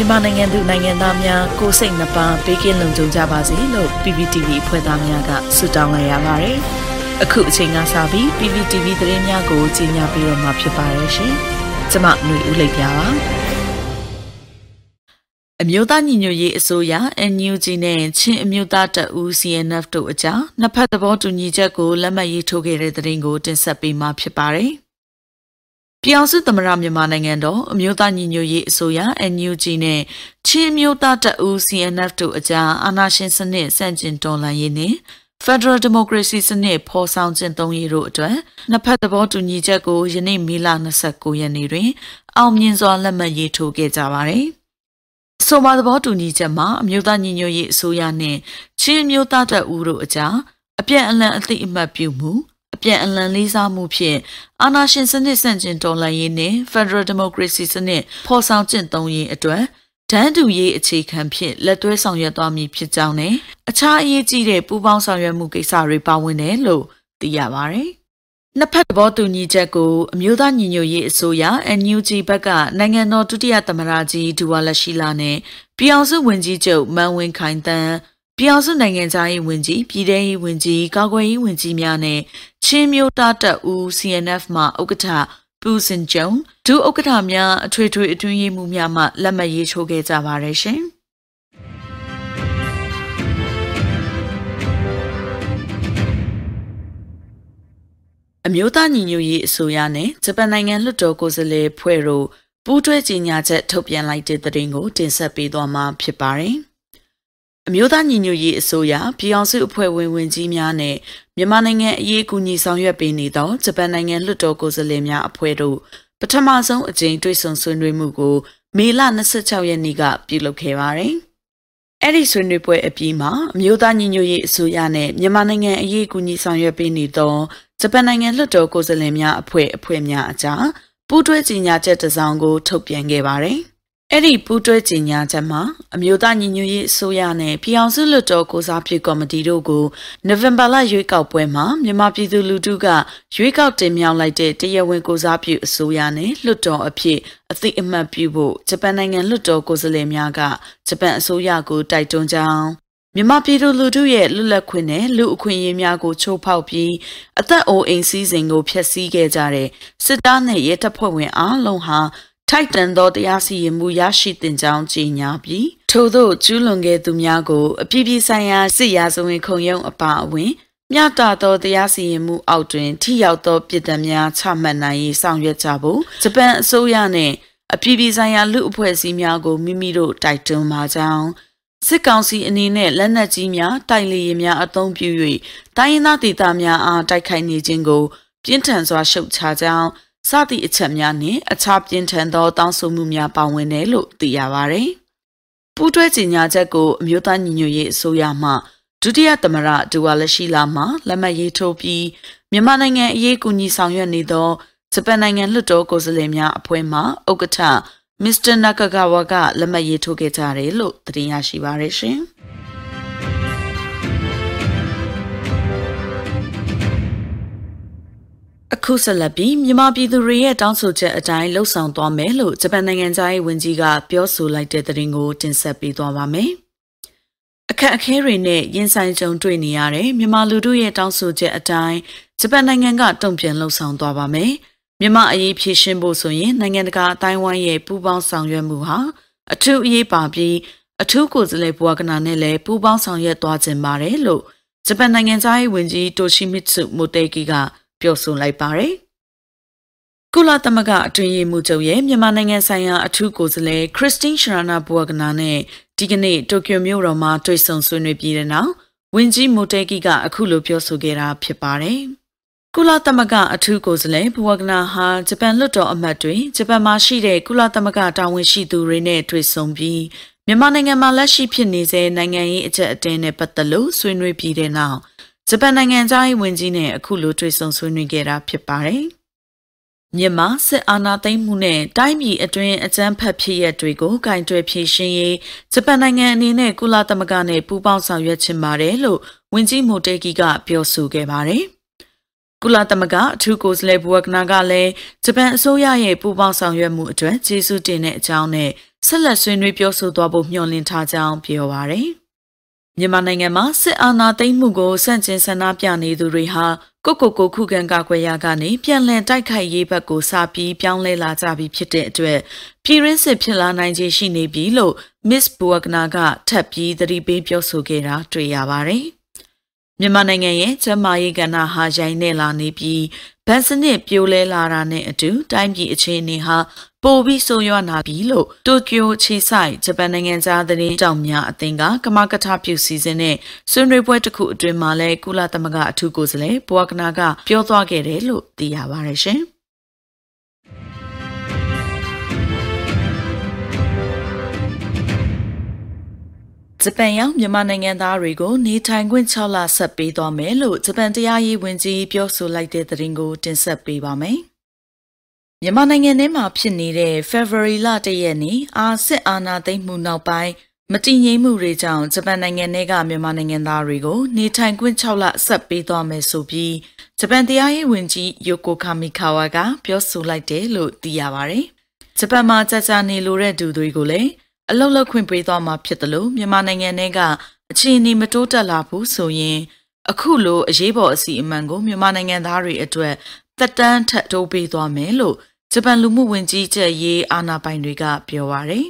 မြန်မာနိုင်ငံသူနိုင်ငံသားများကိုစိတ်နှပါဘေးကင်းလုံခြုံကြပါစေလို့ PPTV ဖွဲ့သားများကဆုတောင်းလိုက်ရပါတယ်။အခုအချိန်ကစပြီး PPTV သတင်းများကိုကြီးညာပြီးတော့မှာဖြစ်ပါရဲ့ရှင်။ကျွန်မຫນွေဦးလိပ်ပြပါအမျိုးသားညီညွတ်ရေးအစိုးရ NUG နဲ့ချင်းအမျိုးသားတပ်ဦး CNF တို့အကြားနှစ်ဖက်သဘောတူညီချက်ကိုလက်မှတ်ရေးထိုးခဲ့တဲ့တဲ့ရင်ကိုတင်ဆက်ပေးမှာဖြစ်ပါတယ်။ ပြည်အောင်စုသမရမြန်မာနိုင်ငံတော်အမျိုးသားညီညွတ်ရေးအစိုးရ NUG နဲ့ချင်းမျိုးသားတပ်ဦး CNF တို့အကြားအာဏာရှင်စနစ်ဆန့်ကျင်တော်လှန်ရေးနှင့် Federal Democracy စနစ်ဖော်ဆောင်ခြင်းသုံးရေးတို့အတွက်နှစ်ဖက်သဘောတူညီချက်ကိုယနေ့မေလ29ရက်နေ့တွင် အောင်မြင်စွာလက်မှတ်ရေးထိုးခဲ့ကြပါတယ်။ဆိုပါသဘောတူညီချက်မှာအမျိုးသားညီညွတ်ရေးအစိုးရနှင့်ချင်းမျိုးသားတပ်ဦးတို့အကြားအပြည့်အလံအသိအမှတ်ပြုမှု အပြန်အလှန်လေးစားမှုဖြင့်အာဏာရှင်စနစ်ဆန့်ကျင်တော်လှန်ရေးနှင့် Federal Democracy စနစ်ဖော်ဆောင်ကျင့်သုံးရေးအတွက်ဒန်းတူရေးအခြေခံဖြင့်လက်တွဲဆောင်ရွက်သွားမည်ဖြစ်ကြောင်းနဲ့အခြားအရေးကြီးတဲ့ပူးပေါင်းဆောင်ရွက်မှုကိစ္စတွေပါဝင်တယ်လို့သိရပါဗျ။နှစ်ဖက်သဘောတူညီချက်ကိုအမျိုးသားညီညွတ်ရေးအစိုးရ NUG ဘက်ကနိုင်ငံတော်ဒုတိယသမ္မတကြီးဒူဝါလက်ရှိလာနဲ့ပြည်အောင်စုဝန်ကြီးချုပ်မန်ဝင်းခိုင်တန်း ပြည်အောင်စုနိုင်ငံသားရေးဝန်ကြီးပြည်ထရေးဝန်ကြီးကာကွယ်ရေးဝန်ကြီးများနဲ့ချင်းမျိုးသားတပ်ဦး CNF မှဥက္ကဋ္ဌပူစင်ကျုံဒုဥက္ကဋ္ဌများအထွေထွေအတွင်းရေးမှူးများမှလက်မှတ်ရေးထိုးခဲ့ကြပါတယ်ရှင်အမျိုးသားညီညွတ်ရေးအစိုးရနဲ့ဂျပန်နိုင်ငံလွှတ်တော်ကိုယ်စားလှယ်ဖွဲ့တို့ပူးတွဲကြေညာချက်ထုတ်ပြန်လိုက်တဲ့သတင်းကိုတင်ဆက်ပေးသွားမှာဖြစ်ပါတယ်။ အမျိုးသားညီညွတ်ရေးအစိုးရပြည်အောင်စုအဖွဲ့ဝင်ဝင်ကြီးများနဲ့မြန်မာနိုင်ငံအရေးကူညီဆောင်ရွက်ပေးနေသောဂျပန်နိုင်ငံလွှတ်တော်ကိုယ်စားလှယ်များအဖွဲ့တို့ပထမဆုံးအကြိမ်တွေ့ဆုံဆွေးနွေးမှုကိုမေလ26ရက်နေ့ကပြုလုပ်ခဲ့ပါတယ်။အဲ့ဒီဆွေးနွေးပွဲအပြီးမှာအမျိုးသားညီညွတ်ရေးအစိုးရနဲ့မြန်မာနိုင်ငံအရေးကူညီဆောင်ရွက်ပေးနေသောဂျပန်နိုင်ငံလွှတ်တော်ကိုယ်စားလှယ်များအဖွဲ့အဖွဲ့များအကြားပူးတွဲကြေညာချက်တစ်စောင်ကိုထုတ်ပြန်ခဲ့ပါတယ်။ အဲ့ဒီပူးတွဲကြေညာချက်မှာအမျိုးသားညီညွတ်ရေးအစိုးရနဲ့ပြည်အောင်စုလွှတ်တော်ကိုစားပြုကော်မတီတို့ကိုနိုဝင်ဘာလရွေးကောက်ပွဲမှာမြန်မာပြည်သူလူထုကရွေးကောက်တင်မြှောက်လိုက်တဲ့တရားဝင်ကိုစားပြုအစိုးရနဲ့လွှတ်တော်အဖြစ်အသိအမှတ်ပြုဖို့ဂျပန်နိုင်ငံလွှတ်တော်ကိုယ်စားလှယ်များကဂျပန်အစိုးရကိုတိုက်တွန်းကြောင်းမြန်မာပြည်သူလူထုရဲ့လွတ်လပ်ခွင့်နဲ့လူအခွင့်အရေးများကိုချိုးဖောက်ပြီးအသက်အိုးအိမ်စည်းစိမ်ကိုဖျက်ဆီးခဲ့ကြတဲ့စစ်သားနဲ့ရဲတပ်ဖွဲ့ဝင်အားလုံးဟာ ထိုက်တန်သောတရားစီရင်မှုရရှိတင်ကြောင်းကြေညာပြီးထို့သောကျူးလွန်ခဲ့သူများကိုအပြည့်ပြည့်ဆိုင်ရာစစ်ရာဇဝင်ခုံရုံးအပါအဝင်မြတ်တာသောတရားစီရင်မှုအောက်တွင် ထိရောက်သောပြည်ထများချမှတ်နိုင်ရေးဆောင်ရွက်ကြဖို့ဂျပန်အစိုးရနှင့်အပြည်ပြည်ဆိုင်ရာလူအဖွဲ့အစည်းများကိုမိမိတို့တိုက်တွန်းပါကြောင်းစစ်ကောင်စီအနေနဲ့လက်နက်ကြီးများတိုက်လေယာဉ်များအသုံးပြု၍တိုင်းရင်းသားဒေသများအားတိုက်ခိုက်နေခြင်းကိုပြင်းထန်စွာရှုတ်ချကြောင်း စသည့်အချက်များနှင့်အခြားပြင်းထန်သောတောင်းဆိုမှုများပါဝင်တယ်လို့သိရပါဗျ။ပူးတွဲကြေညာချက်ကိုအမျိုးသားညီညွတ်ရေးအစိုးရမှဒုတိယသမ္မတဒူဝါလက်ရှိလာမှလက်မှတ်ရေးထိုးပြီးမြန်မာနိုင်ငံအရေးကူညီဆောင်ရွက်နေသောဂျပန်နိုင်ငံလွှတ်တော်ကိုယ်စားလှယ်များအဖွဲ့မှဥက္ကဋ္ဌမစ္စတာနာကာဂဝါကလက်မှတ်ရေးထိုးခဲ့ကြတယ်လို့သိရရှိပါရရှင်။ အခုဆက်လက်ပြီးမြန်မာပြည်သူတွေရဲ့တောင်းဆိုချက်အတိုင်းလှုပ်ဆောင်သွားမယ်လို့ဂျပန်နိုင်ငံသားရေးဝန်ကြီးကပြောဆိုလိုက်တဲ့သတင်းကိုတင်ဆက်ပေးသွားပါမယ်။အခက်အခဲတွေနဲ့ရင်ဆိုင်ကြုံတွေ့နေရတဲ့မြန်မာလူထုရဲ့တောင်းဆိုချက်အတိုင်းဂျပန်နိုင်ငံကတုံ့ပြန်လှုပ်ဆောင်သွားပါမယ်။မြန်မာအရေးဖြေရှင်းဖို့ဆိုရင်နိုင်ငံတကာအတိုင်းဝိုင်းရဲ့ပူးပေါင်းဆောင်ရွက်မှုဟာအထူးအရေးပါပြီးအထူးကိုယ်စားလှယ်ဘဝကနာနဲ့လည်းပူးပေါင်းဆောင်ရွက်သွားခြင်းပါတယ်လို့ဂျပန်နိုင်ငံသားရေးဝန်ကြီးတိုရှိမစ်စုမိုတေကီက ပြောဆိုလိုက်ပါတယ်။ကုလသမဂ္ဂအတွင်းရေးမှူးချုပ်ရဲ့မြန်မာနိုင်ငံဆိုင်ရာအထူးကိုယ်စားလှယ်ခရစ်စတင်းရှရာနာဘူဝကနာနဲ့ဒီကနေ့တိုကျိုမြို့တော်မှာတွေ့ဆုံဆွေးနွေးပြီးတဲ့နောက်ဝန်ကြီးမိုတေကီကအခုလိုပြောဆိုခဲ့တာဖြစ်ပါတယ်။ကုလသမဂ္ဂအထူးကိုယ်စားလှယ်ဘဝကနာဟာဂျပန်လွှတ်တော်အမတ်တွေဂျပန်မှာရှိတဲ့ကုလသမဂ္ဂတာဝန်ရှိသူတွေနဲ့တွေ့ဆုံပြီးမြန်မာနိုင်ငံမှာလက်ရှိဖြစ်နေစေနိုင်ငံရေးအကြက်အတင်းနဲ့ပတ်သက်လို့ဆွေးနွေးပြီးတဲ့နောက် ဂျပန်နိုင်ငံသားရေးဝန်ကြီးနဲ့အခုလိုတွေ့ဆုံဆွေးနွေးခဲ့တာဖြစ်ပါတယ်။မြန်မာစစ်အာဏာသိမ်းမှုနဲ့တိုင်းပြည်အတွင်းအကြမ်းဖက်ဖြစ်ရပ်တွေကိုကင်တွယ်ဖြေရှင်းရေးဂျပန်နိုင်ငံအနေနဲ့ကုလသမဂ္ဂနဲ့ပူးပေါင်းဆောင်ရွက်ချင်ပါတယ်လို့ဝန်ကြီးမိုတေကီကပြောဆိုခဲ့ပါတယ်။ကုလသမဂ္ဂအထူးကိုယ်စားလှယ်ဘူဝကနာကလည်းဂျပန်အစိုးရရဲ့ပူးပေါင်းဆောင်ရွက်မှုအတွက်ကျေးဇူးတင်တဲ့အကြောင်းနဲ့ဆက်လက်ဆွေးနွေးပြောဆိုသွားဖို့မျှော်လင့်ထားကြောင်းပြောပါရယ် မြန်မာနိုင်ငံမှာစစ်အာဏာသိမ်းမှုကိုစန့်ကျင်ဆန္ဒပြနေသူတွေဟာကိုကိုကိုခုခံကာကွယ်ရာကနေပြန်လည်တိုက်ခိုက်ရေးဘက်ကိုစာပြီးပြောင်းလဲလာကြပြီဖြစ်တဲ့အတွက်ပြည်ရင်းစစ်ဖြစ်လာနိုင်ခြေရှိနေပြီလို့ Miss Buagna ကထပ်ပြီးသတိပေးပြောဆိုခဲ့တာတွေ့ရပါတယ်။မြန်မာနိုင်ငံရဲ့ကျန်းမာရေးကဏ္ဍဟာရိုင်းနေလာနေပြီး ဗန်စနစ်ပြိုလဲလာတာနဲ့အတူတိုင်းပြည်အခြေအနေဟာပိုပြီးဆိုးရွားလာပြီလို့တိုကျိုခြေဆိုင်ဂျပန်နိုင်ငံသားသတင်းတောင်များအသင်းကကမကထပြုစီစဉ်တဲ့ဆွေးနွေးပွဲတစ်ခုအတွင်းမှာလဲကုလသမဂ္ဂအထူးကိုယ်စားလှယ်ဘွာကနာကပြောသွားခဲ့တယ်လို့သိရပါတယ်ရှင်။ ဂျပန်ရောက်မြန်မာနိုင်ငံသားတွေကိုနေထိုင်ခွင့်6လဆက်ပေးသွားမယ်လို့ဂျပန်တရားရေးဝန်ကြီးပြောဆိုလိုက်တဲ့သတင်းကိုတင်ဆက်ပေးပါမယ်။မြန်မာနိုင်ငံထဲမှာဖြစ်နေတဲ့ February လတရက်နေ့အာစစ်အာဏာသိမ်းမှုနောက်ပိုင်းမတည်ငြိမ်မှုတွေကြောင့်ဂျပန်နိုင်ငံထဲကမြန်မာနိုင်ငံသားတွေကိုနေထိုင်ခွင့်6လဆက်ပေးသွားမယ်ဆိုပြီးဂျပန်တရားရေးဝန်ကြီးယိုကိုကာမီကာဝါကပြောဆိုလိုက်တယ်လို့သိရပါဗျ။ဂျပန်မှာကြာကြာနေလိုတဲ့သူတွေကိုလည်း အလုတ်လောက်ခွင့်ပေးသွားမှာဖြစ်တယ်လို့မြန်မာနိုင်ငံထဲကအခြေအနေမတိုးတက်လာဘူးဆိုရင်အခုလိုအရေးပေါ်အစီအမံကိုမြန်မာနိုင်ငံသားတွေအတွက်သက်တမ်းထပ်တိုးပေးသွားမယ်လို့ဂျပန်လူမှုဝန်ကြီးချက်ရေးအာဏာပိုင်တွေကပြောပါရယ်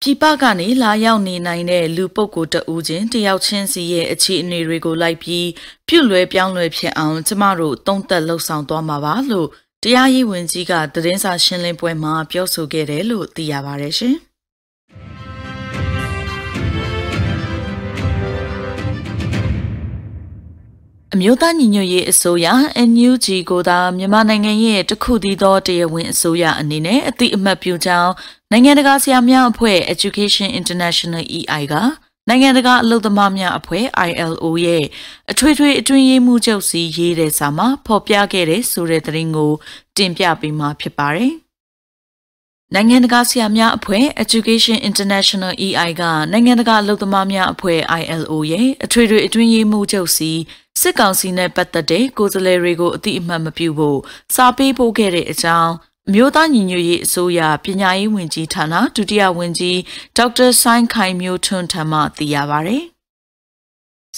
ပြည်ပကနေလာရောက်နေနိုင်တဲ့လူပုဂ္ဂိုလ်တဦးချင်းတယောက်ချင်းစီရဲ့အခြေအနေတွေကိုလိုက်ပြီးပြုတ်လွယ်ပြောင်းလွယ်ဖြစ်အောင်ကျမတို့တုံးသက်လှုပ်ဆောင်သွားမှာပါလို့တရားရေးဝန်ကြီးကသတင်းစာရှင်းလင်းပွဲမှာပြောဆိုခဲ့တယ်လို့သိရပါတယ်ရှင်။ အမျိုးသားညီညွတ်ရေးအစိုးရ NUG ကိုသာမြန်မာနိုင်ငံရဲ့တခုတည်းသောတရားဝင်အစိုးရအနေနဲ့အတိအမှတ်ပြုကြောင်းနိုင်ငံတကာဆရာများအဖွဲ့ Education International EI ကနိုင်ငံတကာအလုပ်သမားများအဖွဲ့ ILO ရဲ့အထွေထွေအတွင်းရေးမှူးချုပ်စီရေးတဲ့စာမှာဖော်ပြခဲ့တဲ့ဆိုတဲ့သတင်းကို တင်ပြပေးမှာဖြစ်ပါတယ်။နိုင်ငံတကာဆရာများအဖွဲ့ Education International EI ကနိုင်ငံတကာအလုပ်သမားများအဖွဲ့ ILO ရဲ့အထွေထွေအတွင်းရေးမှူးချုပ်စီ စစ်ကောင်စီနဲ့ပတ်သက်တဲ့ကိုယ်စားလှယ်တွေကိုအတိအမှတ်မပြုဖို့စာပေးပို့ခဲ့တဲ့အကြောင်းအမျိုးသားညီညွတ်ရေးအစိုးရပညာရေးဝန်ကြီးဌာနဒုတိယဝန်ကြီးဒေါက်တာဆိုင်းခိုင်မျိုးထွန်းထံမှသိရပါဗျ။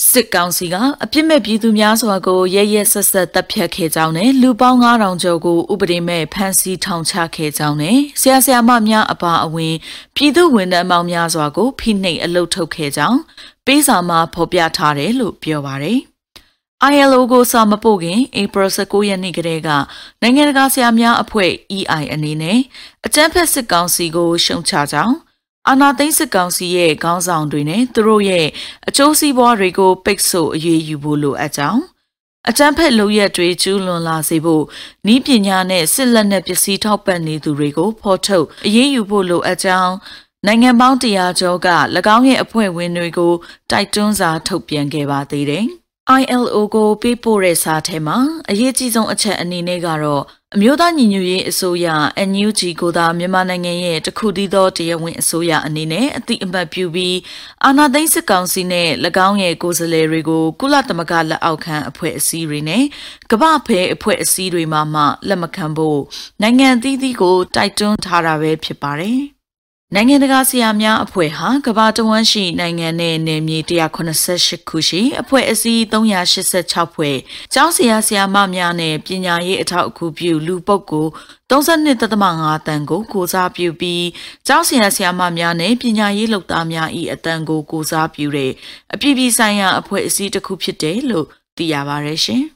စစ်ကောင်စီကအပြစ်မဲ့ပြည်သူများစွာကိုရဲရဲဆက်ဆက်တပ်ဖြတ်ခဲ့ကြောင်းနဲ့လူပေါင်း9000ကျော်ကိုဥပဒေမဲ့ဖမ်းဆီးထောင်ချခဲ့ကြောင်းနဲ့ဆရာဆရာမများအပါအဝင်ပြည်သူဝန်ထမ်းပေါင်းများစွာကိုဖိနှိပ်အလုထုတ်ခဲ့ကြောင်းပေးစာမှာဖော်ပြထားတယ်လို့ပြောပါရယ်။ ILO ကိုစာမပို့ခင် April 19ရက်နေ့ကတည်းကနိုင်ငံတကာဆရာများအဖွဲ့ EI အနေနဲ့အကြမ်းဖက်စစ်ကောင်စီကိုရှုံချကြောင်းအာနာသိန်းစစ်ကောင်စီရဲ့ခေါင်းဆောင်တွေနဲ့သူတို့ရဲ့အကျိုးစီးပွားတွေကိုပိတ်ဆို့အရေးယူဖို့လိုအပ်ကြောင်းအကြမ်းဖက်လုပ်ရက်တွေကျူးလွန်လာစေဖို့ဤပညာနဲ့စစ်လက်နက်ပစ္စည်းထောက်ပံ့နေသူတွေကိုဖော်ထုတ်အရေးယူဖို့လိုအပ်ကြောင်းနိုင်ငံပေါင်းတရာကျော်က၎င်းရဲ့အဖွဲ့ဝင်တွေကိုတိုက်တွန်းစာထုတ်ပြန်ခဲ့ပါသေးတယ်။ ILO ကိုပေးပို့တဲ့စာထဲမှာအရေးကြီးဆုံးအချက်အနေနဲ့ကတော့အမျိုးသားညီညွတ်ရေးအစိုးရ NUG ကိုသာမြန်မာနိုင်ငံရဲ့တခုတည်းသောတရားဝင်အစိုးရအနေနဲ့အတိအမှတ်ပြုပြီးအာဏာသိမ်းစစ်ကောင်စီနဲ့၎င်းရဲ့ကိုယ်စားလှယ်တွေကိုကုလသမဂ္ဂလက်အောက်ခံအဖွဲ့အစည်းတွေနဲ့ကမ္ဘာဖဲအဖွဲ့အစည်းတွေမှမှလက်မခံဖို့နိုင်ငံအသီးသီးကိုတိုက်တွန်းထားတာပဲဖြစ်ပါတယ်။ နိုင်ငံတကာဆရာများအဖွဲ့ဟာကမ္ဘာတဝန်းရှိနိုင်ငံနဲ့နယ်မြေ188ခုရှိအဖွဲ့အစည်း386ဖွဲ့ကျောင်းဆရာဆရာမများနဲ့ပညာရေးအထောက်အကူပြုလူပုဂ္ဂိုလ်32.5တန်ကိုကိုစားပြုပြီးကျောင်းဆရာဆရာမများနဲ့ပညာရေးလုပ်သားများ၏အတန်ကိုကိုစားပြုတဲ့အပြည်ပြည်ဆိုင်ရာအဖွဲ့အစည်းတစ်ခုဖြစ်တယ်လို့သိရပါရရှင်။